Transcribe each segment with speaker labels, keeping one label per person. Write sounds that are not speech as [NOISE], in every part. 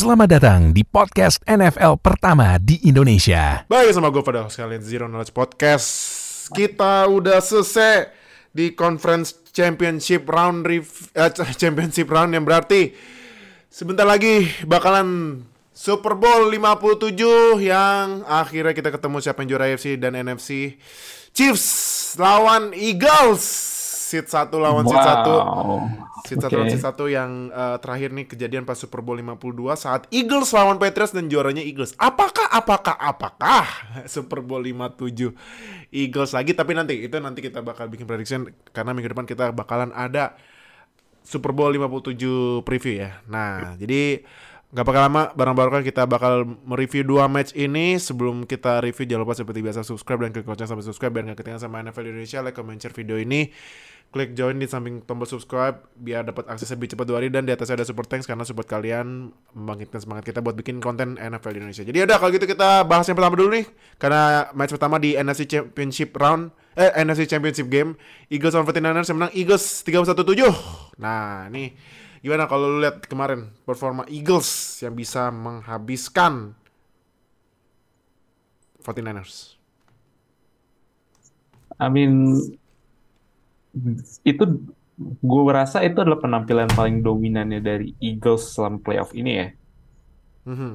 Speaker 1: Selamat datang di podcast NFL pertama di Indonesia.
Speaker 2: Baik sama gue pada sekalian Zero Knowledge Podcast. Kita udah selesai di conference championship round rev- eh, [LAUGHS] championship round yang berarti sebentar lagi bakalan Super Bowl 57 yang akhirnya kita ketemu siapa yang juara AFC dan NFC. Chiefs lawan Eagles. Seat 1 lawan seat 1. Seat 1 lawan seat 1 yang eh, terakhir nih kejadian pas Super Bowl 52 saat Eagles lawan Patriots dan juaranya Eagles. Apakah apakah apakah [LAUGHS] Super Bowl 57 Eagles lagi tapi nanti itu nanti kita bakal bikin prediction karena minggu depan kita bakalan ada Super Bowl 57 preview ya. Nah, jadi nggak bakal lama bareng-bareng kita bakal mereview dua match ini sebelum kita review jangan lupa seperti biasa subscribe dan klik lonceng sampai subscribe biar nggak ketinggalan sama NFL Indonesia like comment share video ini klik join di samping tombol subscribe biar dapat akses lebih cepat dua hari dan di atasnya ada super thanks karena support kalian membangkitkan semangat kita buat bikin konten NFL di Indonesia. Jadi udah kalau gitu kita bahas yang pertama dulu nih karena match pertama di NFC Championship round eh NFC Championship game Eagles lawan 49ers yang menang Eagles 31-7 nah ini gimana kalau lu lihat kemarin performa Eagles yang bisa menghabiskan 49ers
Speaker 3: I mean itu gue rasa itu adalah penampilan paling dominannya dari Eagles selama playoff ini ya.
Speaker 2: Mhm.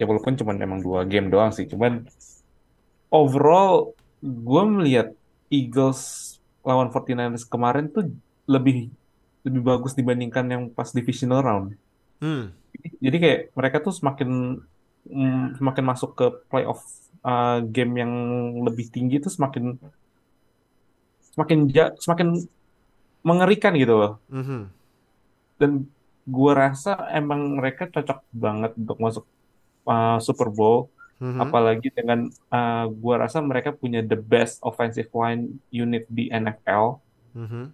Speaker 3: Ya walaupun cuma emang dua game doang sih, cuman overall gue melihat Eagles lawan 49ers kemarin tuh lebih lebih bagus dibandingkan yang pas divisional round.
Speaker 2: Hmm.
Speaker 3: Jadi kayak mereka tuh semakin mm, semakin masuk ke playoff uh, game yang lebih tinggi tuh semakin semakin ja- semakin mengerikan gitu loh.
Speaker 2: Mhm.
Speaker 3: Dan gua rasa emang mereka cocok banget untuk masuk uh, Super Bowl.
Speaker 2: Mhm.
Speaker 3: Apalagi dengan uh, gua rasa mereka punya the best offensive line unit di NFL.
Speaker 2: Mhm.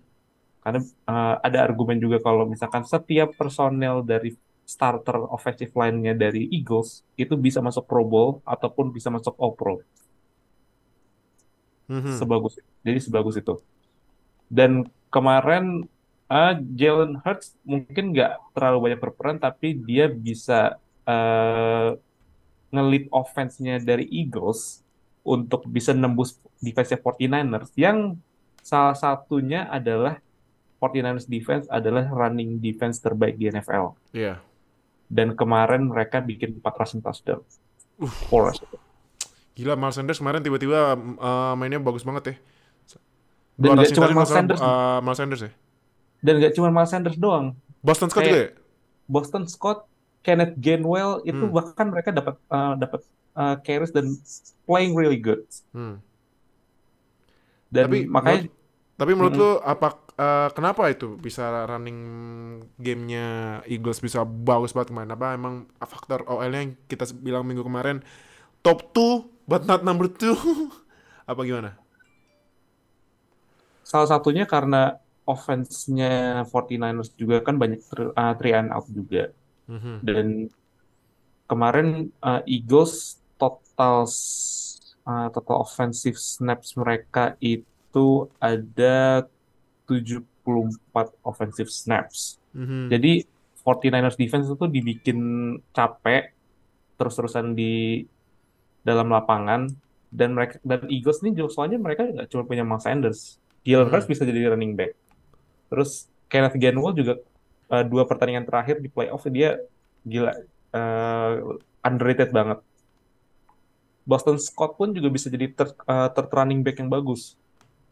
Speaker 3: Karena uh, ada argumen juga kalau misalkan setiap personel dari starter offensive line-nya dari Eagles itu bisa masuk Pro Bowl ataupun bisa masuk All Pro.
Speaker 2: Mhm.
Speaker 3: Sebagus jadi sebagus itu. Dan kemarin uh, Jalen Hurts mungkin nggak terlalu banyak berperan tapi dia bisa uh, nge-lead offense-nya dari Eagles untuk bisa nembus defense 49ers yang salah satunya adalah 49ers defense adalah running defense terbaik di NFL.
Speaker 2: Iya.
Speaker 3: Dan kemarin mereka bikin 4 rushing touchdown. Four rushing.
Speaker 2: Gila Miles Sanders kemarin tiba-tiba uh, mainnya bagus banget ya.
Speaker 3: Dan
Speaker 2: rushing
Speaker 3: cuma Miles Sanders,
Speaker 2: uh, Miles Sanders ya.
Speaker 3: dan nggak cuma Miles Sanders doang.
Speaker 2: Boston Scott
Speaker 3: Kayak-
Speaker 2: juga ya?
Speaker 3: Boston Scott, Kenneth Gainwell itu
Speaker 2: Hmm.
Speaker 3: bahkan mereka dapat uh, dapat uh, carries dan playing really good.
Speaker 2: Hmm.
Speaker 3: Dan
Speaker 2: Tapi
Speaker 3: makanya
Speaker 2: Tapi menurut
Speaker 3: Mm-mm.
Speaker 2: lu apa uh, kenapa itu bisa running gamenya Eagles bisa bagus banget kemarin? Apa emang faktor OL-nya yang kita bilang minggu kemarin top 2 but not number 2? [LAUGHS] apa gimana?
Speaker 3: salah satunya karena offense-nya 49ers juga kan banyak uh, three and out juga.
Speaker 2: Mhm.
Speaker 3: Dan kemarin uh, Eagles total uh, total offensive snaps mereka itu ada 74 offensive snaps.
Speaker 2: Mhm.
Speaker 3: Jadi 49ers defense itu dibikin capek terus-terusan di dalam lapangan dan mereka dan Eagles ini juga soalnya mereka nggak cuma punya Miles Sanders. Jalen
Speaker 2: Hmm.
Speaker 3: Hurts bisa jadi running back. Terus Kenneth Gainwell juga uh, dua pertandingan terakhir di playoff dia gila uh, underrated banget. Boston Scott pun juga bisa jadi third, uh, third running back yang bagus.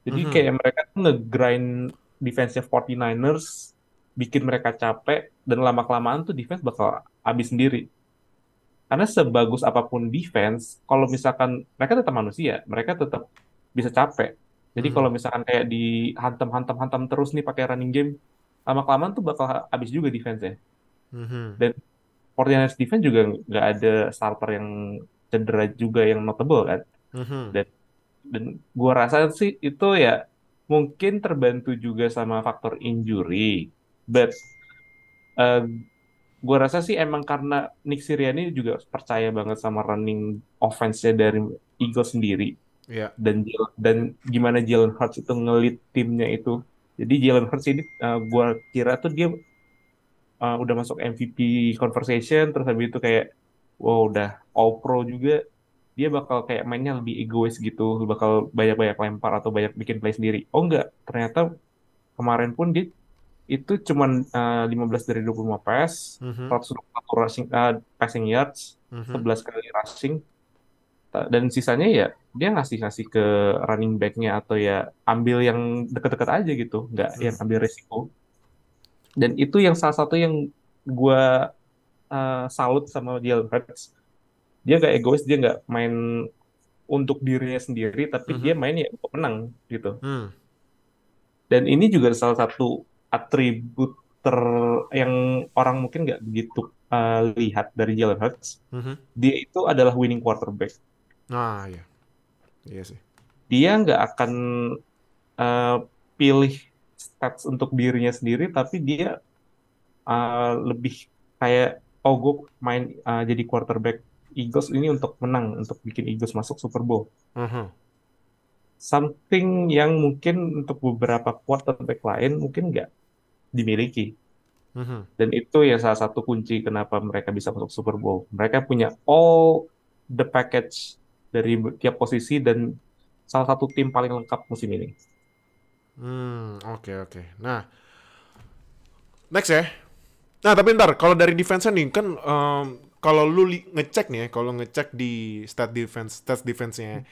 Speaker 3: Jadi
Speaker 2: Mhm.
Speaker 3: kayak mereka tuh nge-grind defense 49ers, bikin mereka capek, dan lama-kelamaan tuh defense bakal habis sendiri. Karena sebagus apa pun defense, kalau misalkan mereka tetap manusia, mereka tetap bisa capek. Jadi
Speaker 2: Mhm.
Speaker 3: kalau misalkan kayak dihantam-hantam-hantam terus nih pakai running game, lama-kelamaan tuh bakal habis juga defense-nya.
Speaker 2: Mhm.
Speaker 3: 49ers defense juga nggak ada starter yang cedera juga yang notable kan.
Speaker 2: Mhm.
Speaker 3: Dan gua rasa sih itu ya mungkin terbantu juga sama faktor injury. But eh, gua rasa sih emang karena Nick Sirianni juga percaya banget sama running offense-nya dari Eagles sendiri.
Speaker 2: Iya.
Speaker 3: dan dan gimana Jalen Hurts itu ngelit timnya itu. Jadi Jalen Hurts ini uh, gua kira tuh dia uh, udah masuk MVP conversation terus habis itu kayak wow udah all pro juga dia bakal kayak mainnya lebih egois gitu bakal banyak-banyak lempar atau banyak bikin play sendiri oh enggak ternyata kemarin pun dia itu cuman uh, 15 dari 25 pass
Speaker 2: Mhm,
Speaker 3: 121 rushing uh, passing yards
Speaker 2: mhm,
Speaker 3: 11 kali rushing. Dan sisanya ya dia ngasih-ngasih ke running back-nya atau ya ambil yang deket-deket aja gitu nggak
Speaker 2: Hmm.
Speaker 3: yang ambil resiko. Dan itu yang salah satu yang gua uh, salut sama Jalen Hurts. Dia nggak egois dia nggak main untuk dirinya sendiri tapi
Speaker 2: Mhm.
Speaker 3: dia main ya untuk menang gitu.
Speaker 2: Hmm,
Speaker 3: dan ini juga salah satu atribut ter yang orang mungkin nggak begitu uh, lihat dari Jalen Hurts
Speaker 2: mhm.
Speaker 3: dia itu adalah winning quarterback
Speaker 2: Nah, iya. Iya sih.
Speaker 3: dia nggak akan uh, pilih stats untuk dirinya sendiri, tapi dia uh, lebih kayak oh gue main uh, jadi quarterback Eagles ini untuk menang, untuk bikin Eagles masuk Super Bowl.
Speaker 2: Mhm,
Speaker 3: Something yang mungkin untuk beberapa quarterback lain mungkin nggak dimiliki.
Speaker 2: mhm.
Speaker 3: Dan itu ya salah satu kunci kenapa mereka bisa masuk Super Bowl. Mereka punya all the package dari tiap posisi dan salah satu tim paling lengkap musim ini.
Speaker 2: Hmm, oke oke. Nah, next ya. Nah, tapi ntar kalau dari defense nih kan em, kalau lu ngecek nih ya, kalau ngecek di stat defense, stats defense-nya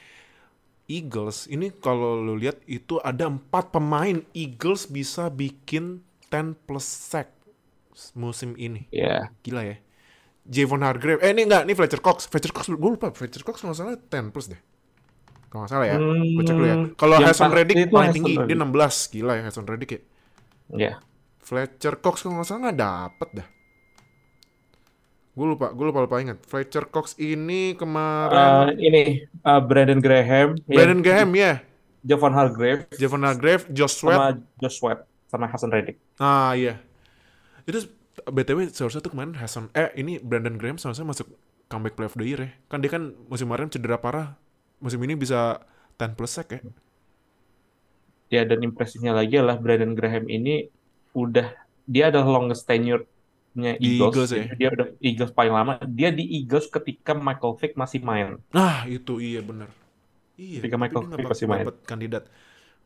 Speaker 2: Eagles, ini kalau lu lihat itu ada empat pemain Eagles bisa bikin 10 plus sack musim ini.
Speaker 3: Ya,
Speaker 2: Gila ya. Javon Hargrave. Eh, ini enggak, ini Fletcher Cox. Fletcher Cox, gue lupa. Fletcher Cox nggak salah 10 plus deh. Kalau nggak salah ya. Gue cek dulu ya.
Speaker 3: Hmm,
Speaker 2: Kalau
Speaker 3: pasti
Speaker 2: Reddick paling tinggi. Dia
Speaker 3: Reddick.
Speaker 2: 16. Gila ya Hassan Reddick ya.
Speaker 3: ya.
Speaker 2: Fletcher Cox kalau nggak salah nggak dapet dah. Gue lupa, gue lupa lupa ingat. Fletcher Cox ini kemarin
Speaker 3: ini eh, Brandon Graham,
Speaker 2: Brandon Graham ya,
Speaker 3: Javon Hargrave,
Speaker 2: Javon Hargrave, Josh Sweat.
Speaker 3: sama Josh Sweat, sama Hassan Reddick.
Speaker 2: Ah iya. Itu btw seharusnya tuh kemarin Hassan eh ini Brandon Graham seharusnya masuk comeback play of the year ya. Kan dia kan musim kemarin cedera parah. Musim ini bisa 10 plus sack ya.
Speaker 3: Ya dan impresinya lagi adalah Brandon Graham ini udah dia adalah longest tenure-nya
Speaker 2: Di
Speaker 3: Eagles.
Speaker 2: Eagles ya?
Speaker 3: Dia udah Eagles paling lama. Dia di Eagles ketika Michael Vick masih main.
Speaker 2: Nah itu iya bener. Iya.
Speaker 3: Ketika Michael Vick masih main.
Speaker 2: kandidat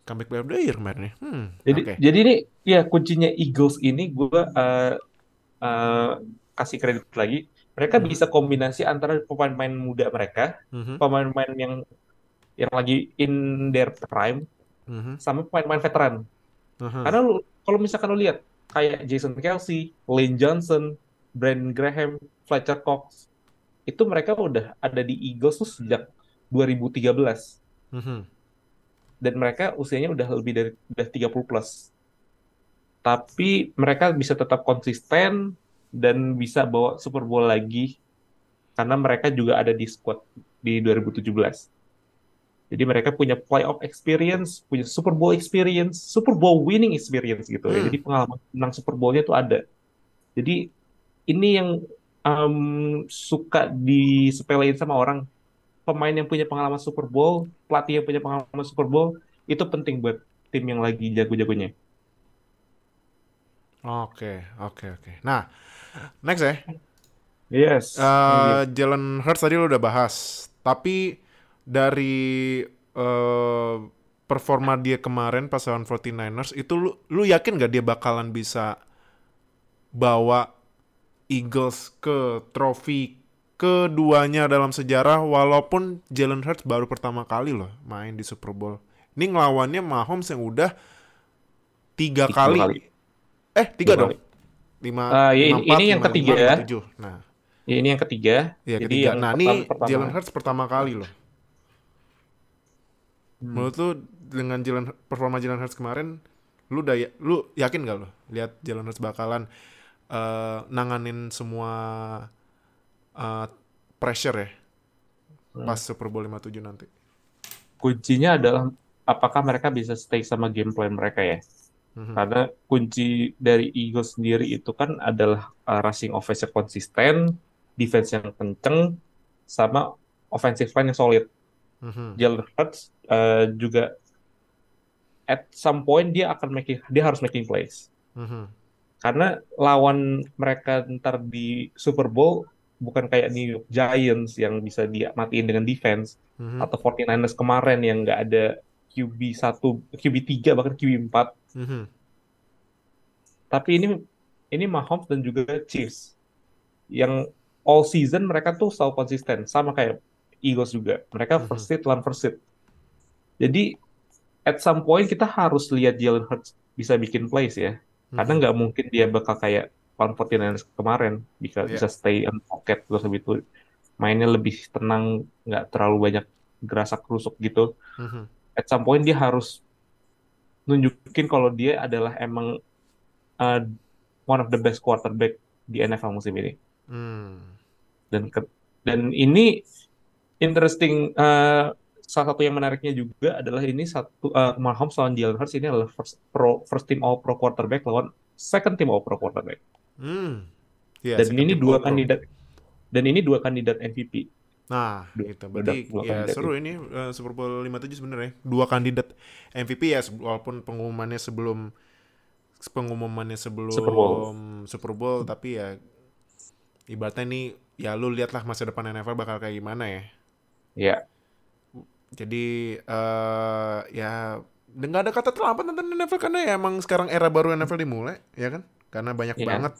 Speaker 2: comeback play of the year kemarin ya. Hmm,
Speaker 3: Jadi
Speaker 2: oke.
Speaker 3: jadi ini ya kuncinya Eagles ini gue eh, eh, kasih kredit lagi. Mereka
Speaker 2: Mhm.
Speaker 3: bisa kombinasi antara pemain-pemain muda mereka,
Speaker 2: Mhm,
Speaker 3: pemain-pemain yang yang lagi in their prime,
Speaker 2: mhm,
Speaker 3: sama pemain-pemain veteran.
Speaker 2: aha.
Speaker 3: Karena lu kalau misalkan lu lihat kayak Jason Kelsey, Lane Johnson, Brandon Graham, Fletcher Cox, itu mereka udah ada di Eagles tuh sejak 2013
Speaker 2: Mhm,
Speaker 3: dan mereka usianya udah lebih dari udah 30 plus. Tapi mereka bisa tetap konsisten dan bisa bawa Super Bowl lagi karena mereka juga ada di squad di 2017. Jadi mereka punya playoff experience, punya Super Bowl experience, Super Bowl winning experience gitu ya.
Speaker 2: Hmm.
Speaker 3: Jadi pengalaman menang Super Bowl-nya tuh ada. Jadi ini yang em, suka disepelein sama orang. Pemain yang punya pengalaman Super Bowl, pelatih yang punya pengalaman Super Bowl, itu penting buat tim yang lagi jago-jagonya.
Speaker 2: Oke, oke, oke. Nah, next ya.
Speaker 3: Yes.
Speaker 2: Eh, Jalen Hurts tadi lu udah bahas, tapi dari eh, performa dia kemarin pas lawan 49ers itu lu, lu yakin gak dia bakalan bisa bawa Eagles ke trofi keduanya dalam sejarah walaupun Jalen Hurts baru pertama kali loh main di Super Bowl. Ini ngelawannya Mahomes yang udah tiga,
Speaker 3: Tiga
Speaker 2: kali.
Speaker 3: kali.
Speaker 2: Eh, tiga
Speaker 3: Tiga
Speaker 2: dong.
Speaker 3: kali.
Speaker 2: Lima,
Speaker 3: Ah, ini-
Speaker 2: lima empat,
Speaker 3: ini yang
Speaker 2: lima
Speaker 3: ketiga
Speaker 2: lima,
Speaker 3: ya.
Speaker 2: lima tujuh. Nah,
Speaker 3: Ya, ini yang ketiga.
Speaker 2: Iya
Speaker 3: Jadi
Speaker 2: ketiga.
Speaker 3: yang
Speaker 2: Nah ini. Jalen Hurts pertama kali loh.
Speaker 3: Hmm.
Speaker 2: Menurut lu dengan Jalen performa Jalen Hurts kemarin, lu udah ya- lu yakin gak lo lihat Jalen Hurts bakalan eh, nanganin semua eh, pressure ya
Speaker 3: Hmm.
Speaker 2: pas Super Bowl 57 nanti.
Speaker 3: Kuncinya adalah apakah mereka bisa stay sama game plan mereka ya.
Speaker 2: Mhm.
Speaker 3: Karena kunci dari Eagles sendiri itu kan adalah uh, rushing offense yang konsisten, defense yang kenceng, sama offensive line yang solid.
Speaker 2: Mhm.
Speaker 3: Jalen Hurts uh, juga at some point dia akan making dia harus making plays.
Speaker 2: Mhm.
Speaker 3: Karena lawan mereka ntar di Super Bowl bukan kayak New York Giants yang bisa dia matiin dengan defense
Speaker 2: Mhm.
Speaker 3: atau 49ers kemarin yang nggak ada QB 1, QB 3 bahkan QB 4.
Speaker 2: Mhm.
Speaker 3: Tapi ini ini Mahomes dan juga Chiefs yang all season mereka tuh selalu konsisten sama kayak Eagles juga. Mereka
Speaker 2: Mhm.
Speaker 3: first seed lawan first seed. Jadi at some point kita harus lihat Jalen Hurts bisa bikin plays ya. Karena
Speaker 2: Mhm.
Speaker 3: nggak mungkin dia bakal kayak lawan 49ers kemarin bisa
Speaker 2: Iya.
Speaker 3: bisa stay on pocket terus habis itu mainnya lebih tenang, nggak terlalu banyak gerasak kerusuk gitu.
Speaker 2: Mhm.
Speaker 3: At some point dia harus nunjukin kalau dia adalah emang uh, one of the best quarterback di NFL musim ini.
Speaker 2: Hmm.
Speaker 3: Dan ke- dan ini interesting uh, salah satu yang menariknya juga adalah ini satu uh, Mahomes lawan Jalen Hurts ini adalah first pro first team all pro quarterback lawan second team all pro quarterback.
Speaker 2: Hmm. Iya,
Speaker 3: Dan ini dua kandidat dan ini dua kandidat MVP.
Speaker 2: Nah,
Speaker 3: Dua-
Speaker 2: gitu. Berarti
Speaker 3: dua
Speaker 2: ya seru ini eh, Super Bowl 57 sebenarnya. Dua kandidat MVP ya walaupun pengumumannya sebelum pengumumannya sebelum
Speaker 3: Super Bowl.
Speaker 2: Super Bowl, tapi ya ibaratnya ini ya lu lihatlah masa depan NFL bakal kayak gimana ya.
Speaker 3: Ya,
Speaker 2: Jadi eh ya nggak ada kata terlambat tentang NFL karena ya emang sekarang era baru NFL dimulai, ya kan? Karena banyak
Speaker 3: Iya.
Speaker 2: banget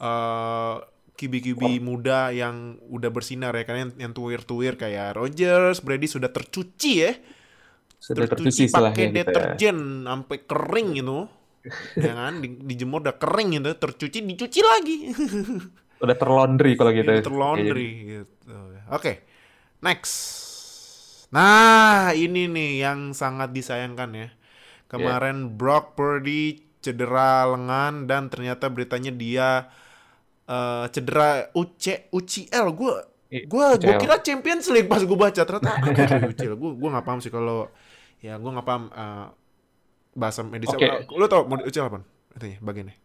Speaker 2: eh QB-QB muda yang udah bersinar ya, karena yang, yang tuir-tuir kayak Rodgers, Brady sudah tercuci ya,
Speaker 3: sudah
Speaker 2: tercuci
Speaker 3: tercuci
Speaker 2: pakai
Speaker 3: gitu ya.
Speaker 2: deterjen sampai kering itu, [LAUGHS] ya kan? Di, dijemur udah kering itu, tercuci dicuci lagi, [LAUGHS]
Speaker 3: Udah terlaundry kalau gitu.
Speaker 2: Ini terlaundry gitu. Oke, next. Nah, ini nih yang sangat disayangkan ya. Kemarin Brock Purdy cedera lengan dan ternyata beritanya dia eh, cedera UC UCL. Gue gua
Speaker 3: UCL.
Speaker 2: kira Champions League pas gue baca ternyata UCL. Gue gua nggak paham sih kalau ya gue nggak paham eh, bahasa medis. Eh, Lu tau mau UCL apa? Artinya bagiannya.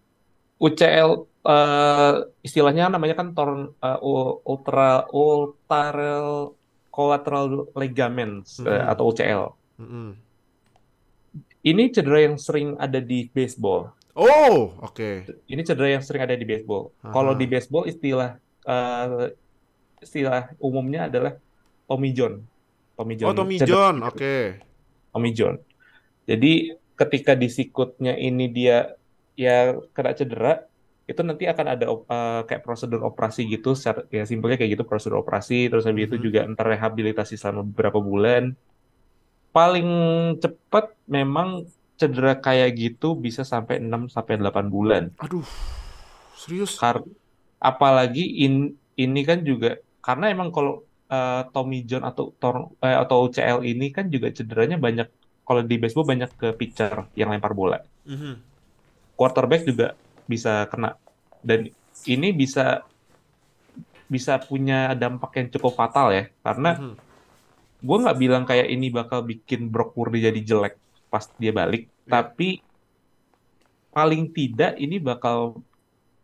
Speaker 3: UCL eh, istilahnya namanya kan torn eh, u- ultra ultaral collateral ligaments eh,
Speaker 2: Mhm.
Speaker 3: atau UCL.
Speaker 2: Mm-mm.
Speaker 3: Ini cedera yang sering ada di baseball.
Speaker 2: Oh, oke.
Speaker 3: Ini cedera yang sering ada di baseball. Kalau di baseball istilah eh, istilah umumnya adalah Tommy John. Tommy John.
Speaker 2: Oh, Tommy
Speaker 3: Cedera-
Speaker 2: John, oke.
Speaker 3: Tommy John. Jadi ketika di sikutnya ini dia ya kena cedera, itu nanti akan ada eh, kayak prosedur operasi gitu, secara- ya simpelnya kayak gitu prosedur operasi, terus habis itu
Speaker 2: Mhm.
Speaker 3: juga entar rehabilitasi selama beberapa bulan. Paling cepat memang cedera kayak gitu bisa sampai 6 sampai 8 bulan.
Speaker 2: Aduh, serius?
Speaker 3: Kar- apalagi in- ini kan juga karena emang kalau eh, Tommy John atau tor- eh, atau UCL ini kan juga cederanya banyak kalau di baseball banyak ke pitcher yang lempar bola.
Speaker 2: Mhm.
Speaker 3: Quarterback juga bisa kena dan ini bisa bisa punya dampak yang cukup fatal ya karena
Speaker 2: Mhm.
Speaker 3: Gue nggak bilang kayak ini bakal bikin Brock Purdy jadi jelek pas dia balik,
Speaker 2: Iya.
Speaker 3: tapi paling tidak ini bakal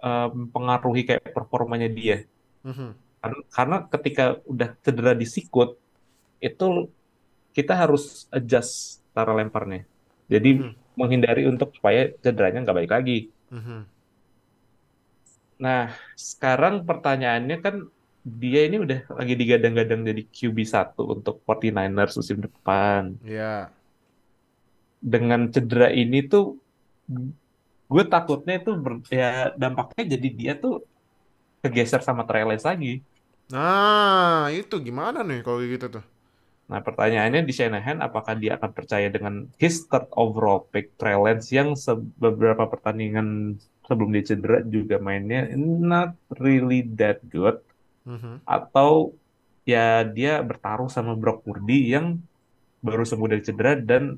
Speaker 3: em, mempengaruhi kayak performanya dia.
Speaker 2: Mhm.
Speaker 3: Karena, karena ketika udah cedera di sikut, itu kita harus adjust cara lemparnya. Jadi
Speaker 2: Mhm.
Speaker 3: menghindari untuk supaya cederanya nggak balik lagi.
Speaker 2: Mhm.
Speaker 3: Nah, sekarang pertanyaannya kan dia ini udah lagi digadang-gadang jadi QB1 untuk 49ers musim depan.
Speaker 2: Ya.
Speaker 3: dengan cedera ini tuh gue takutnya itu ber- ya dampaknya jadi dia tuh kegeser sama Lance lagi.
Speaker 2: Nah, itu gimana nih kalau gitu tuh?
Speaker 3: Nah pertanyaannya di Shanahan apakah dia akan percaya dengan his third overall pick yang beberapa pertandingan sebelum dia cedera juga mainnya not really that good
Speaker 2: Mhm.
Speaker 3: atau ya dia bertaruh sama Brock Purdy yang baru sembuh dari cedera dan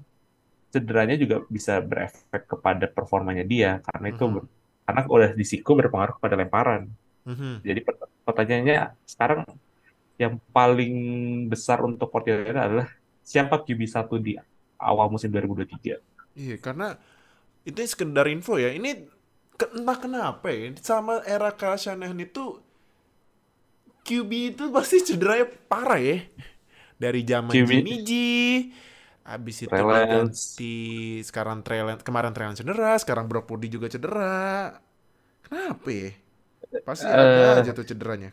Speaker 3: cederanya juga bisa berefek kepada performanya dia karena itu
Speaker 2: Mhm.
Speaker 3: ber- karena udah di siku berpengaruh kepada lemparan.
Speaker 2: Mhm.
Speaker 3: Jadi pert- pertanyaannya sekarang yang paling besar untuk 49 adalah siapa QB1 di awal musim 2023.
Speaker 2: Iya, karena itu sekedar info ya. Ini entah kenapa ya, sama era Kyle Shanahan itu QB itu pasti cederanya parah ya. Dari zaman
Speaker 3: QB.
Speaker 2: Jimmy G, habis itu
Speaker 3: Trey Lance.
Speaker 2: diganti sekarang Trey Lance, kemarin Trey Lance cedera, sekarang Brock Purdy juga cedera. Kenapa ya? Pasti
Speaker 3: Eh,
Speaker 2: ada aja tuh cederanya.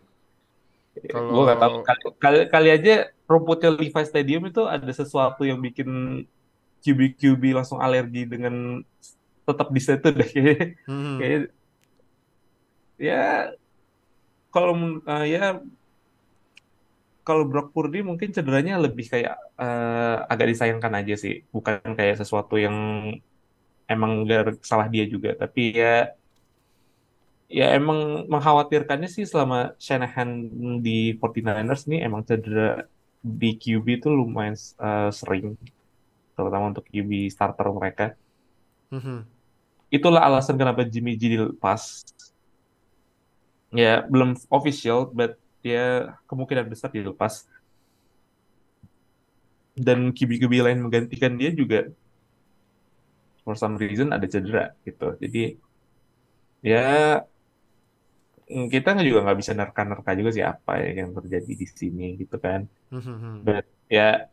Speaker 3: gue nggak tahu.
Speaker 2: Kalau
Speaker 3: Kali, kali, kali aja rumputnya Levi Stadium itu ada sesuatu yang bikin QB-QB langsung alergi dengan tetap di situ deh. Kayak,
Speaker 2: hmm,
Speaker 3: kayak ya kalau eh, ya kalau Brock Purdy mungkin cederanya lebih kayak eh, agak disayangkan aja sih, bukan kayak sesuatu yang emang gak salah dia juga, tapi ya ya emang mengkhawatirkannya sih selama Shanahan di 49ers nih emang cedera di QB itu lumayan eh, sering, terutama untuk QB starter mereka.
Speaker 2: hmm,
Speaker 3: Itulah alasan kenapa Jimmy G dilepas. Ya belum official, but ya kemungkinan besar dilepas. Dan QB-QB lain menggantikan dia juga for some reason ada cedera gitu. Jadi ya kita juga nggak bisa nerka-nerka juga sih apa ya yang terjadi di sini gitu kan.
Speaker 2: hmm, hmm.
Speaker 3: But ya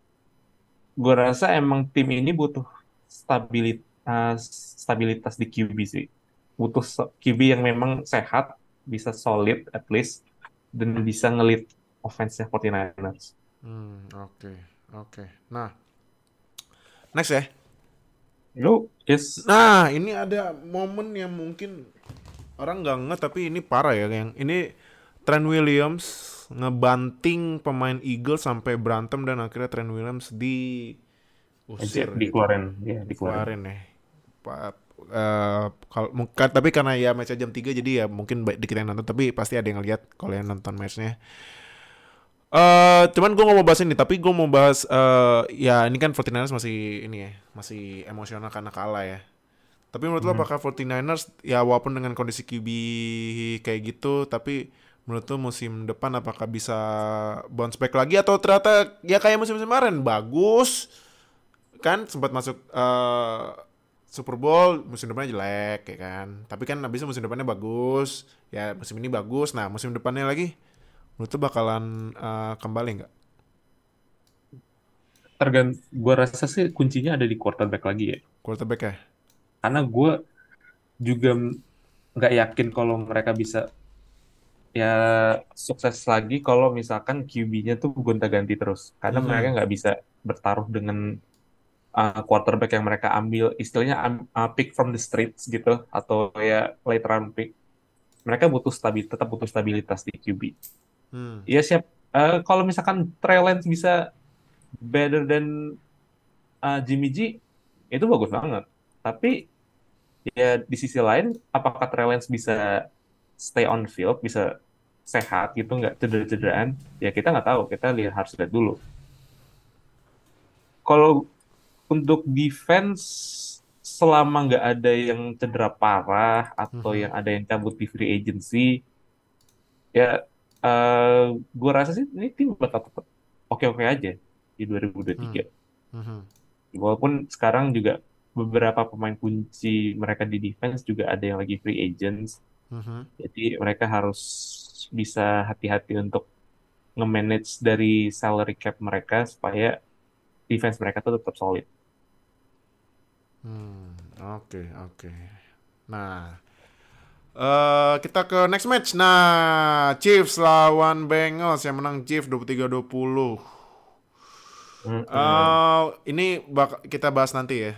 Speaker 3: gue rasa emang tim ini butuh stabilitas stabilitas di QB sih. Butuh QB yang memang sehat, bisa solid at least dan bisa ngelit offense-nya 49ers.
Speaker 2: Hmm, oke, oke. Nah, next ya.
Speaker 3: Lu is
Speaker 2: Nah, ini ada momen yang mungkin orang nggak nge tapi ini parah ya yang ini Trent Williams ngebanting pemain Eagles sampai berantem dan akhirnya Trent Williams di usir gitu.
Speaker 3: dikeluarin, ya dikeluarin.
Speaker 2: Keluarin ya. Eh, kalau mungkin tapi karena ya match jam 3 jadi ya mungkin baik dikit yang nonton tapi pasti ada yang lihat kalau yang nonton matchnya. Eh cuman gue gak mau bahas ini tapi gue mau bahas eh ya ini kan 49ers masih ini ya masih emosional karena kalah ya. Tapi menurut lo
Speaker 3: Mhm.
Speaker 2: apakah 49ers ya walaupun dengan kondisi QB kayak gitu tapi menurut lo musim depan apakah bisa bounce back lagi atau ternyata ya kayak musim-musim kemarin bagus kan sempat masuk eh, Super Bowl musim depannya jelek ya kan tapi kan abisnya musim depannya bagus ya musim ini bagus nah musim depannya lagi menurut lo bakalan eh, kembali nggak
Speaker 3: Tergant, gue rasa sih kuncinya ada di quarterback lagi ya.
Speaker 2: quarterback ya
Speaker 3: Karena gue juga nggak yakin kalau mereka bisa ya sukses lagi kalau misalkan QB-nya tuh gonta-ganti terus. Karena
Speaker 2: Mhm.
Speaker 3: mereka nggak bisa bertaruh dengan uh, quarterback yang mereka ambil, istilahnya am- uh, pick from the streets gitu, atau ya late round pick. Mereka butuh stabil, tetap butuh stabilitas di QB.
Speaker 2: hmm.
Speaker 3: Iya siap. Eh, kalau misalkan Trey Lance bisa better than uh, Jimmy G, itu bagus banget. Tapi ya di sisi lain, apakah Trey Lance bisa stay on field, bisa sehat gitu, nggak cedera-cederaan? Ya kita nggak tahu. Kita lihat harus lihat dulu. Kalau untuk defense selama nggak ada yang cedera parah atau
Speaker 2: Mhm.
Speaker 3: yang ada yang cabut di free agency, ya eh gue rasa sih ini tim bakal tetap oke-oke aja di 2023.
Speaker 2: Mhm.
Speaker 3: Walaupun sekarang juga beberapa pemain kunci mereka di defense juga ada yang lagi free agents.
Speaker 2: Mhm.
Speaker 3: Jadi mereka harus bisa hati-hati untuk nge-manage dari salary cap mereka supaya defense mereka tuh tetap solid.
Speaker 2: Hmm, oke oke. Nah, eh kita ke next match. Nah, Chiefs lawan Bengals yang menang Chiefs 23-20.
Speaker 3: Mm-mm.
Speaker 2: Eh, ini bak kita bahas nanti ya,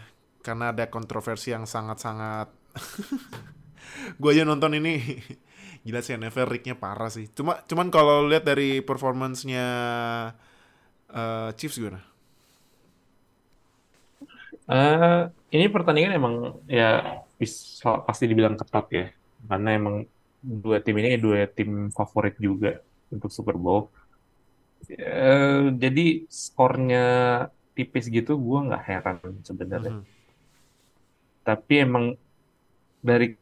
Speaker 2: karena ada kontroversi yang sangat-sangat. [LAUGHS] Gue aja nonton ini, [LAUGHS] gila sih NFL rig-nya parah sih. Cuma, cuman kalau lihat dari performance-nya eh, Chiefs gimana?
Speaker 3: Eh, ini pertandingan emang ya bisa pasti dibilang ketat ya, karena emang dua tim ini dua tim favorit juga untuk Super Bowl. Eh, jadi skornya tipis gitu, gue nggak heran sebenarnya.
Speaker 2: Mhm.
Speaker 3: Tapi emang dari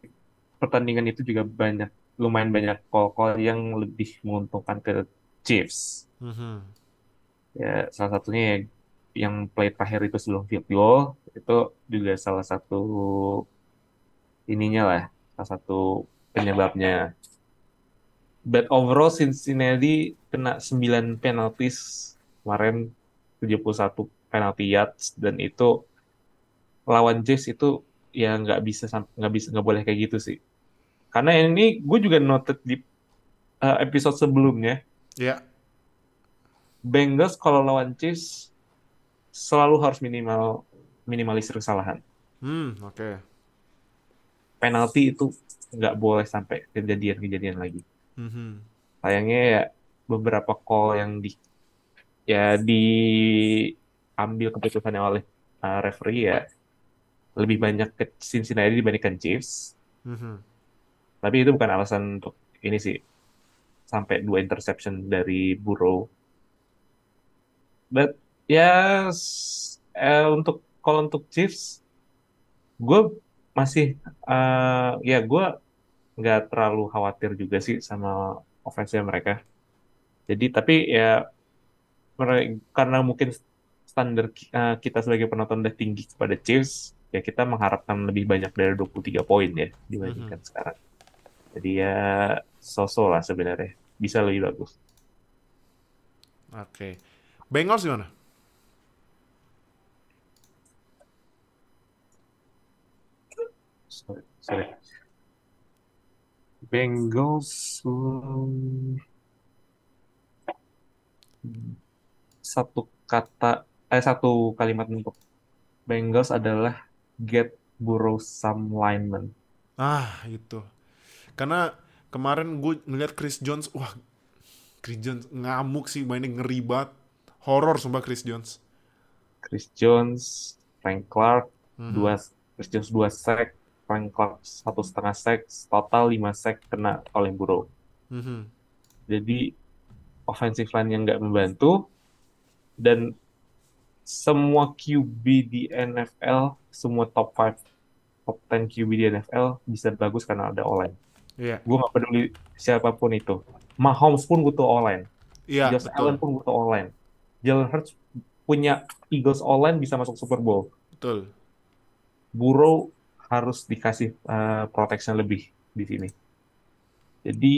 Speaker 3: pertandingan itu juga banyak, lumayan banyak call-call yang lebih menguntungkan ke Chiefs.
Speaker 2: Mhm.
Speaker 3: Ya, salah satunya ya yang play terakhir itu sebelum field goal itu juga salah satu ininya lah, salah satu penyebabnya. But overall Cincinnati kena 9 penalties kemarin 71 penalty yards dan itu lawan Chiefs itu ya nggak bisa nggak bisa nggak boleh kayak gitu sih. Karena ini gue juga noted di uh, episode sebelumnya,
Speaker 2: Ya.
Speaker 3: Bengals kalau lawan Chiefs selalu harus minimal minimalisir kesalahan.
Speaker 2: Hmm, oke.
Speaker 3: Penalti itu nggak boleh sampai kejadian-kejadian lagi.
Speaker 2: Mhm.
Speaker 3: Sayangnya ya beberapa call yang di ya diambil keputusannya oleh uh, referee ya lebih banyak ke Cincinnati dibandingkan Chiefs.
Speaker 2: Mhm.
Speaker 3: Tapi itu bukan alasan untuk ini sih sampai dua interception dari Burrow. But ya eh, untuk kalau untuk Chiefs, gue masih eh, ya gue nggak terlalu khawatir juga sih sama offense mereka. Jadi tapi ya karena mungkin standar eh, kita sebagai penonton udah tinggi kepada Chiefs, ya kita mengharapkan lebih banyak dari 23 poin ya dibandingkan sekarang. Jadi ya so-so lah sebenarnya. Bisa lebih bagus.
Speaker 2: Oke. Bengals gimana?
Speaker 3: Sorry, sorry. Bengals hmm, satu kata eh satu kalimat untuk Bengals adalah get Burrow some lineman.
Speaker 2: Ah, itu. Karena kemarin gue ngeliat Chris Jones, wah, Chris Jones ngamuk sih, mainnya ngeri banget. Horor sumpah Chris Jones.
Speaker 3: Chris Jones, Frank Clark,
Speaker 2: Mhm.
Speaker 3: dua Chris Jones dua sack, Frank Clark satu setengah sack, total lima sack kena oleh Burrow.
Speaker 2: Mhm.
Speaker 3: Jadi offensive line yang nggak membantu dan semua QB di NFL, semua top 5, top 10 QB di NFL bisa bagus karena ada O-line.
Speaker 2: Iya,
Speaker 3: Gue nggak peduli siapa pun itu. Mahomes pun butuh O-line.
Speaker 2: iya
Speaker 3: Josh
Speaker 2: betul,
Speaker 3: Allen pun butuh O-line. Jalen Hurts punya Eagles O-line bisa masuk Super Bowl.
Speaker 2: betul.
Speaker 3: Burrow harus dikasih uh, protection lebih di sini. Jadi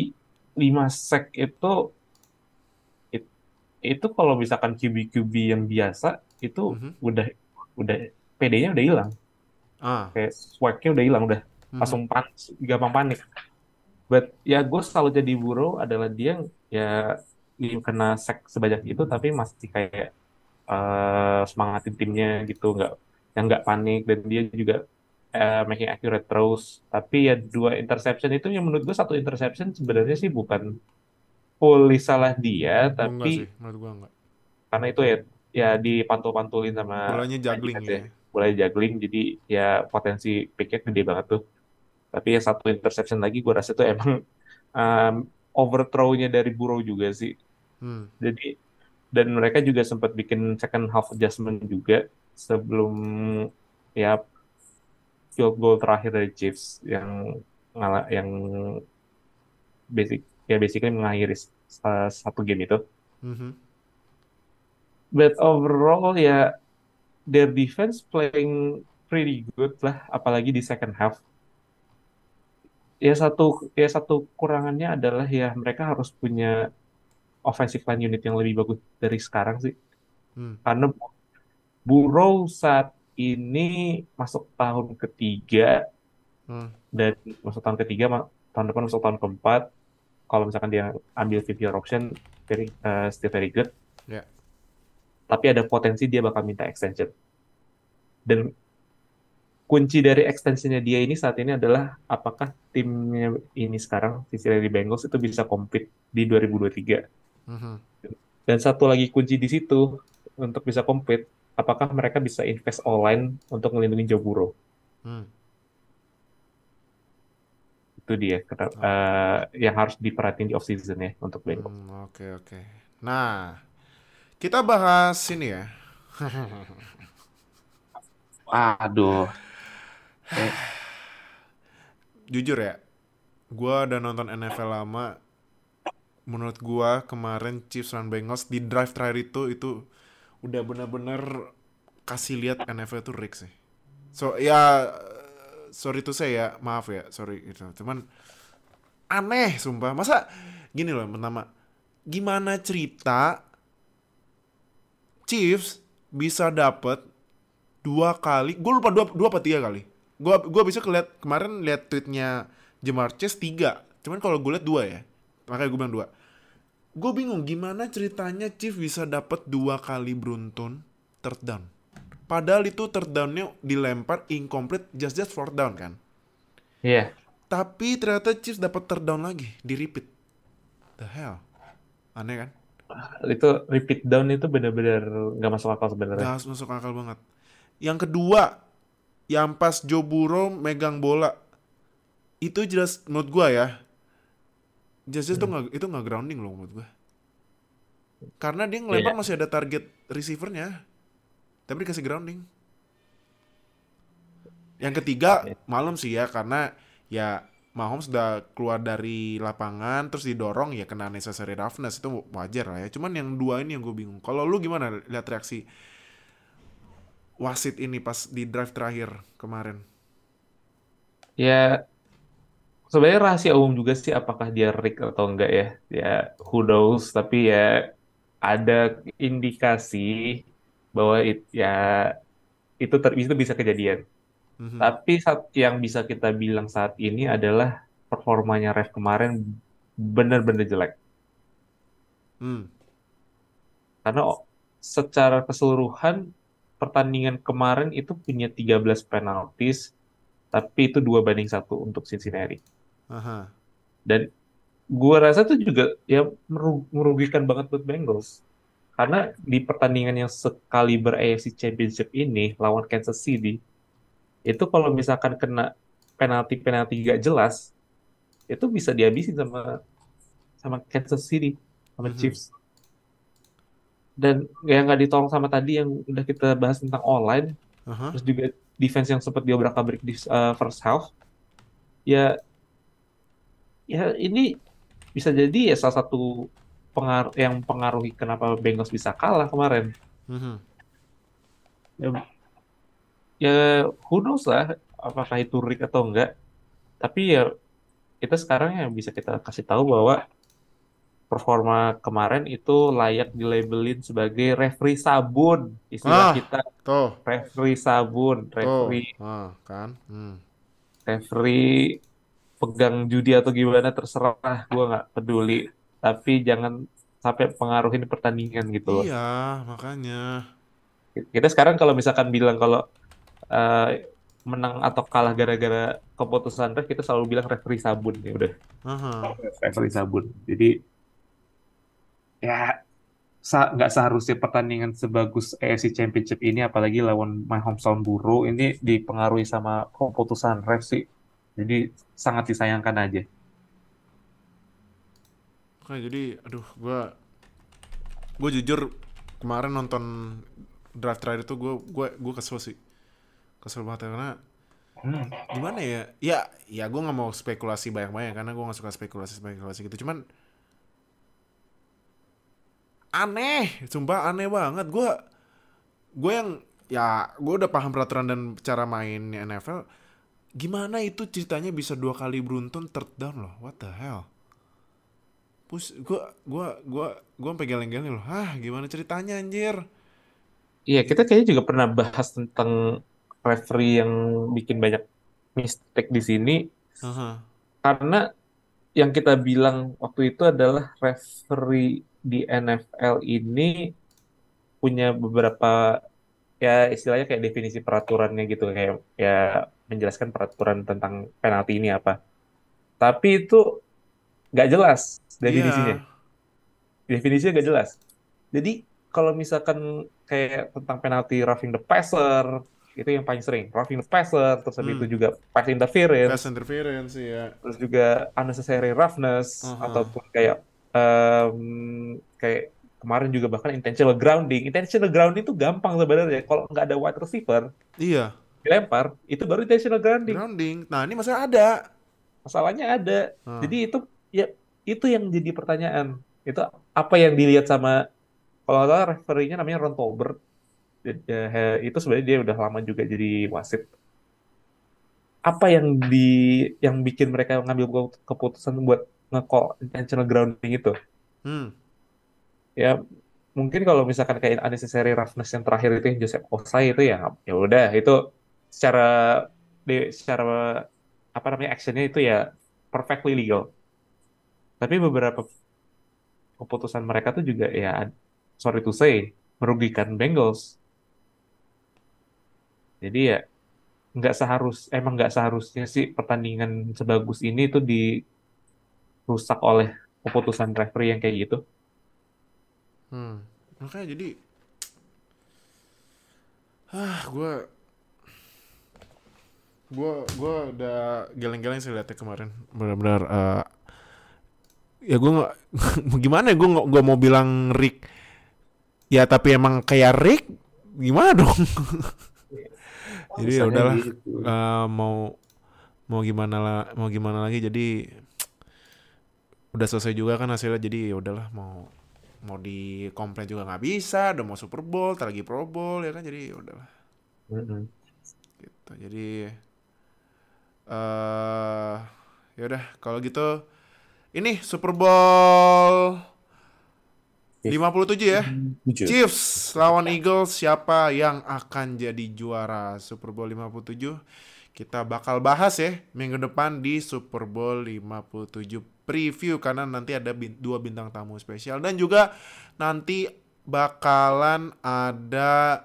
Speaker 3: 5 sack itu it- itu kalau misalkan QB-QB yang biasa itu
Speaker 2: Mhm.
Speaker 3: udah udah PD-nya udah hilang.
Speaker 2: Ah,
Speaker 3: Kayak swag-nya udah hilang, udah
Speaker 2: mhm.
Speaker 3: langsung pan gampang panik. But ya gue selalu jadi Burrow adalah dia yang ya yang kena sack sebanyak itu tapi masih kayak eh, semangatin timnya gitu nggak yang nggak panik dan dia juga eh, making accurate throws tapi ya dua interception itu yang menurut gue satu interception sebenarnya sih bukan fully salah dia
Speaker 2: enggak
Speaker 3: tapi
Speaker 2: sih, menurut gue enggak.
Speaker 3: karena itu ya ya dipantul-pantulin sama
Speaker 2: Bolanya juggling
Speaker 3: defense
Speaker 2: ya.
Speaker 3: mulai juggling jadi ya potensi picknya gede banget tuh tapi ya satu interception lagi gue rasa itu emang um, overthrow-nya dari Burrow juga sih
Speaker 2: Hmm.
Speaker 3: jadi dan mereka juga sempat bikin second half adjustment juga sebelum ya field goal terakhir dari Chiefs yang ngalah yang basic ya basically mengakhiri satu game itu.
Speaker 2: Mhm.
Speaker 3: But overall ya their defense playing pretty good lah apalagi di second half. Ya satu ya satu kurangannya adalah ya mereka harus punya offensive line unit yang lebih bagus dari sekarang sih.
Speaker 2: Hmm.
Speaker 3: Karena Burrow saat ini masuk tahun ketiga
Speaker 2: Hmm.
Speaker 3: dan masuk tahun ketiga, tahun depan masuk tahun keempat. Kalau misalkan dia ambil fifth year option, very, uh, still very good.
Speaker 2: Ya.
Speaker 3: Tapi ada potensi dia bakal minta extension. Dan kunci dari extensionnya dia ini saat ini adalah apakah timnya ini sekarang, Cincinnati Bengals itu bisa compete di 2023.
Speaker 2: Mhm.
Speaker 3: Dan satu lagi kunci di situ untuk bisa compete, apakah mereka bisa invest online untuk melindungi Joe Burrow?
Speaker 2: Hmm.
Speaker 3: Itu dia kenapa- eh, yang harus diperhatiin di off season ya untuk Bengals.
Speaker 2: Hmm, Oke oke. Nah, kita bahas ini ya. [LAUGHS]
Speaker 3: Aduh.
Speaker 2: Jujur ya, gua udah nonton NFL lama. Menurut gua kemarin Chiefs lawan Bengals di drive terakhir itu itu udah bener-bener kasih lihat NFL itu rig sih. So ya sorry tuh saya ya, maaf ya, sorry gitu. Cuman aneh sumpah. Masa gini loh pertama, gimana cerita Chiefs bisa dapet dua kali, gue lupa dua, dua apa tiga kali. Gue gua bisa keliat kemarin lihat tweetnya Jamar Chase tiga. Cuman kalau gue lihat dua ya. Makanya gue bilang dua. Gue bingung gimana ceritanya Chief bisa dapat dua kali beruntun third down. Padahal itu third down-nya dilempar incomplete just just fourth down kan.
Speaker 3: Iya.
Speaker 2: Tapi ternyata Chiefs dapat third down lagi di repeat. The hell. Aneh kan?
Speaker 3: Itu repeat down itu benar-benar nggak masuk akal sebenarnya.
Speaker 2: Gak masuk akal banget. Yang kedua, yang pas Joe Burrow megang bola, itu jelas menurut gua ya, jelas itu nggak itu nggak grounding loh menurut gua. Karena dia ngelempar
Speaker 3: Iya.
Speaker 2: masih ada target receivernya, tapi dikasih grounding. Yang ketiga,
Speaker 3: Iya.
Speaker 2: malam sih ya karena ya Mahomes udah keluar dari lapangan terus didorong ya kena necessary roughness itu wajar lah ya. Cuman yang dua ini yang gue bingung. Kalau lu gimana lihat reaksi wasit ini pas di drive terakhir kemarin?
Speaker 3: Ya sebenarnya rahasia umum juga sih apakah dia rig atau enggak ya. Ya who knows, tapi ya ada indikasi bahwa it- ya itu ter, itu bisa kejadian.
Speaker 2: Mhm.
Speaker 3: Tapi saat yang bisa kita bilang saat ini adalah performanya ref kemarin benar-benar jelek.
Speaker 2: Hmm.
Speaker 3: Karena secara keseluruhan pertandingan kemarin itu punya 13 penaltis, tapi itu dua banding satu untuk Cincinnati.
Speaker 2: Aha.
Speaker 3: Dan gua rasa itu juga ya meru- merugikan banget buat Bengals. Karena di pertandingan yang sekaliber AFC Championship ini lawan Kansas City, itu kalau misalkan kena penalti-penalti gak jelas, itu bisa dihabisin sama sama Kansas City, sama
Speaker 2: Mhm.
Speaker 3: Chiefs. Dan yang nggak ditolong sama tadi yang udah kita bahas tentang online,
Speaker 2: Aha.
Speaker 3: terus juga defense yang sempat diobrak-abrik di uh, first half, ya ya ini bisa jadi ya salah satu pengaruh yang pengaruhi kenapa Bengals bisa kalah kemarin.
Speaker 2: Mhm.
Speaker 3: Ya, ya who knows lah apakah itu rig atau enggak. Tapi ya kita sekarang yang bisa kita kasih tahu bahwa performa kemarin itu layak dilabelin sebagai referee sabun istilah
Speaker 2: Ah.
Speaker 3: kita
Speaker 2: Tuh,
Speaker 3: referee sabun
Speaker 2: tuh.
Speaker 3: referee
Speaker 2: Ah, kan? Hmm.
Speaker 3: referee pegang judi atau gimana terserah. Gua nggak peduli. Tapi jangan sampai pengaruhin pertandingan gitu loh.
Speaker 2: Iya, makanya.
Speaker 3: kita sekarang kalau misalkan bilang kalau eh, menang atau kalah gara-gara keputusan ref kita selalu bilang referee sabun ya udah.
Speaker 2: Aha.
Speaker 3: referee sabun. Jadi ya sa- nggak seharusnya pertandingan sebagus AFC Championship ini apalagi lawan Mahomes lawan Burrow ini dipengaruhi sama keputusan ref sih jadi sangat disayangkan aja.
Speaker 2: Oke, jadi aduh gua gue jujur kemarin nonton draft terakhir itu gue gue gue kesel sih. Kesel banget ya, karena gimana ya? Ya ya gue nggak mau spekulasi banyak banyak karena gue nggak suka spekulasi spekulasi gitu. Cuman aneh sumpah aneh banget. Gue gue yang ya gue udah paham peraturan dan cara main NFL gimana itu ceritanya bisa dua kali beruntun third down loh what the hell Pus, gua gua gua gua sampai geleng-geleng loh. Hah, gimana ceritanya anjir?
Speaker 3: Iya, kita kayaknya juga pernah bahas tentang referee yang bikin banyak mistake di sini
Speaker 2: Aha.
Speaker 3: karena yang kita bilang waktu itu adalah referee di NFL ini punya beberapa ya istilahnya kayak definisi peraturannya gitu kayak ya menjelaskan peraturan tentang penalti ini apa. Tapi itu nggak jelas definisinya.
Speaker 2: Iya.
Speaker 3: Definisinya nggak jelas. Jadi kalau misalkan kayak tentang penalti roughing the passer itu yang paling sering roughing the passer terus
Speaker 2: Hmm.
Speaker 3: itu juga pass interference
Speaker 2: Pass interference ya.
Speaker 3: terus juga unnecessary roughness
Speaker 2: Aha.
Speaker 3: ataupun kayak em, kayak kemarin juga bahkan intentional grounding intentional grounding itu gampang sebenarnya kalau nggak ada wide receiver
Speaker 2: Iya,
Speaker 3: dilempar itu baru intentional grounding
Speaker 2: grounding. Nah, ini masalah ada.
Speaker 3: masalahnya ada
Speaker 2: Ah.
Speaker 3: jadi itu ya itu yang jadi pertanyaan itu apa yang dilihat sama kalau nggak salah referee-nya namanya Ron Tolbert itu sebenarnya dia udah lama juga jadi wasit apa yang di yang bikin mereka ngambil keputusan buat nge-call intentional grounding itu
Speaker 2: Hmm.
Speaker 3: ya mungkin kalau misalkan kayak unnecessary roughness yang terakhir itu yang Joseph Osai itu ya ya udah itu secara di secara apa namanya actionnya itu ya perfectly legal. Tapi beberapa keputusan mereka tuh juga ya sorry to say merugikan Bengals. Jadi ya nggak seharus emang nggak seharusnya sih pertandingan sebagus ini tuh dirusak oleh keputusan referee yang kayak gitu.
Speaker 2: Hmm. Makanya jadi [SIGHS] ah gue gue gue udah geleng-geleng sih liatnya kemarin. Benar-benar eh, ya gue nggak [LAUGHS] gimana ya gue nggak gue mau bilang Rick. Ya tapi emang kayak Rick gimana dong? [LAUGHS] Jadi ya udahlah
Speaker 3: gitu.
Speaker 2: eh, mau mau gimana lah mau gimana lagi? Jadi udah selesai juga kan hasilnya jadi ya udahlah mau mau di komplain juga nggak bisa udah mau Super Bowl lagi Pro Bowl ya kan? Jadi ya udahlah.
Speaker 3: Mm-mm.
Speaker 2: gitu jadi eh ya udah kalau gitu ini Super Bowl 57 ya?
Speaker 3: Jujur.
Speaker 2: Chiefs lawan Eagles siapa yang akan jadi juara Super Bowl 57 kita bakal bahas ya minggu depan di Super Bowl 57 preview karena nanti ada bin- dua bintang tamu spesial. Dan juga nanti bakalan ada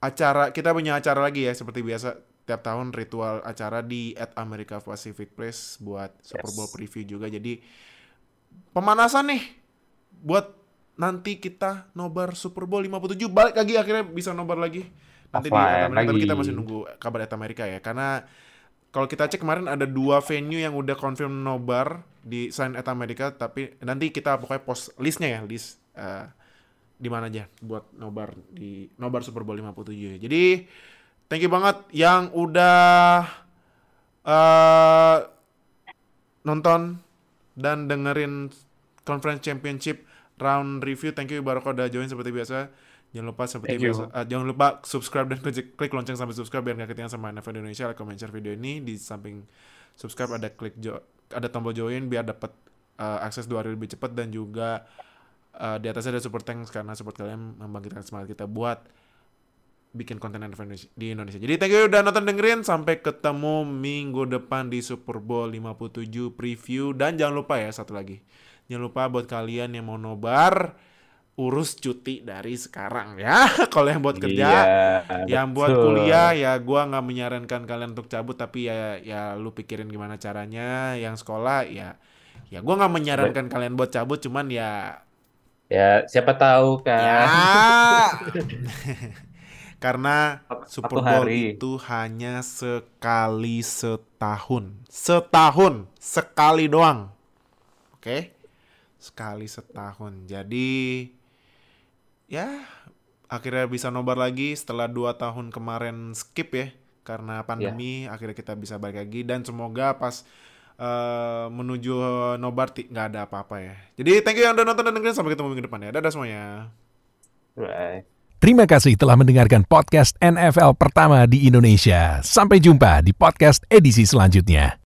Speaker 2: acara kita punya acara lagi ya seperti biasa tiap tahun ritual acara di at America Pacific Place buat Super
Speaker 3: Yes.
Speaker 2: Bowl preview juga. Jadi pemanasan nih buat nanti kita nobar Super Bowl 57 balik lagi akhirnya bisa nobar lagi. Nanti di
Speaker 3: Offline
Speaker 2: America, tapi
Speaker 3: lagi.
Speaker 2: kita masih nunggu kabar at Amerika ya. Karena kalau kita cek kemarin ada dua venue yang udah confirm nobar di sign at Amerika tapi nanti kita pokoknya post listnya ya list eh, di mana aja buat nobar di nobar Super Bowl 57 jadi thank you banget yang udah eh nonton dan dengerin conference championship round review. Thank you Baroko udah join seperti biasa. Jangan lupa seperti
Speaker 3: Thank you.
Speaker 2: biasa eh, jangan lupa subscribe dan klik, klik lonceng sampai subscribe biar gak ketinggalan sama NFL Indonesia. Like comment share video ini. Di samping subscribe ada klik jo ada tombol join biar dapat eh, akses dua hari lebih cepat dan juga eh, di atasnya ada super thanks karena support kalian membangkitkan semangat kita buat bikin konten di Indonesia. Jadi thank you udah nonton dengerin sampai ketemu minggu depan di Super Bowl 57 preview dan jangan lupa ya satu lagi. Jangan lupa buat kalian yang mau nobar urus cuti dari sekarang ya. [LAUGHS] Kalau yang buat kerja
Speaker 3: Iya,
Speaker 2: yang buat
Speaker 3: betul.
Speaker 2: kuliah ya gua nggak menyarankan kalian untuk cabut tapi ya ya lu pikirin gimana caranya yang sekolah ya ya gua nggak menyarankan kalian buat cabut cuman ya
Speaker 3: Ya, siapa tahu kan.
Speaker 2: ya [LAUGHS] karena Super Bowl itu hanya sekali setahun. Setahun. Sekali doang. Oke? Sekali setahun. Jadi ya akhirnya bisa nobar lagi setelah dua tahun kemarin skip ya karena pandemi akhirnya kita bisa balik lagi. Dan semoga pas eh, menuju nobar nggak ada apa-apa ya. Jadi thank you yang udah nonton dan dengerin. Sampai ketemu minggu depan ya. Dadah semuanya.
Speaker 3: Bye.
Speaker 1: Terima kasih telah mendengarkan podcast NFL pertama di Indonesia. Sampai jumpa di podcast edisi selanjutnya.